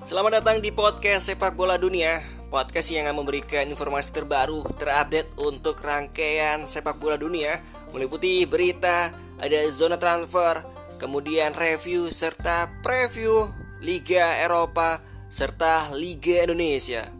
Selamat datang di podcast Sepak Bola Dunia Podcast yang akan memberikan informasi terbaru, terupdate untuk rangkaian sepak bola dunia Meliputi berita, ada zona transfer, kemudian review serta preview Liga Eropa serta Liga Indonesia.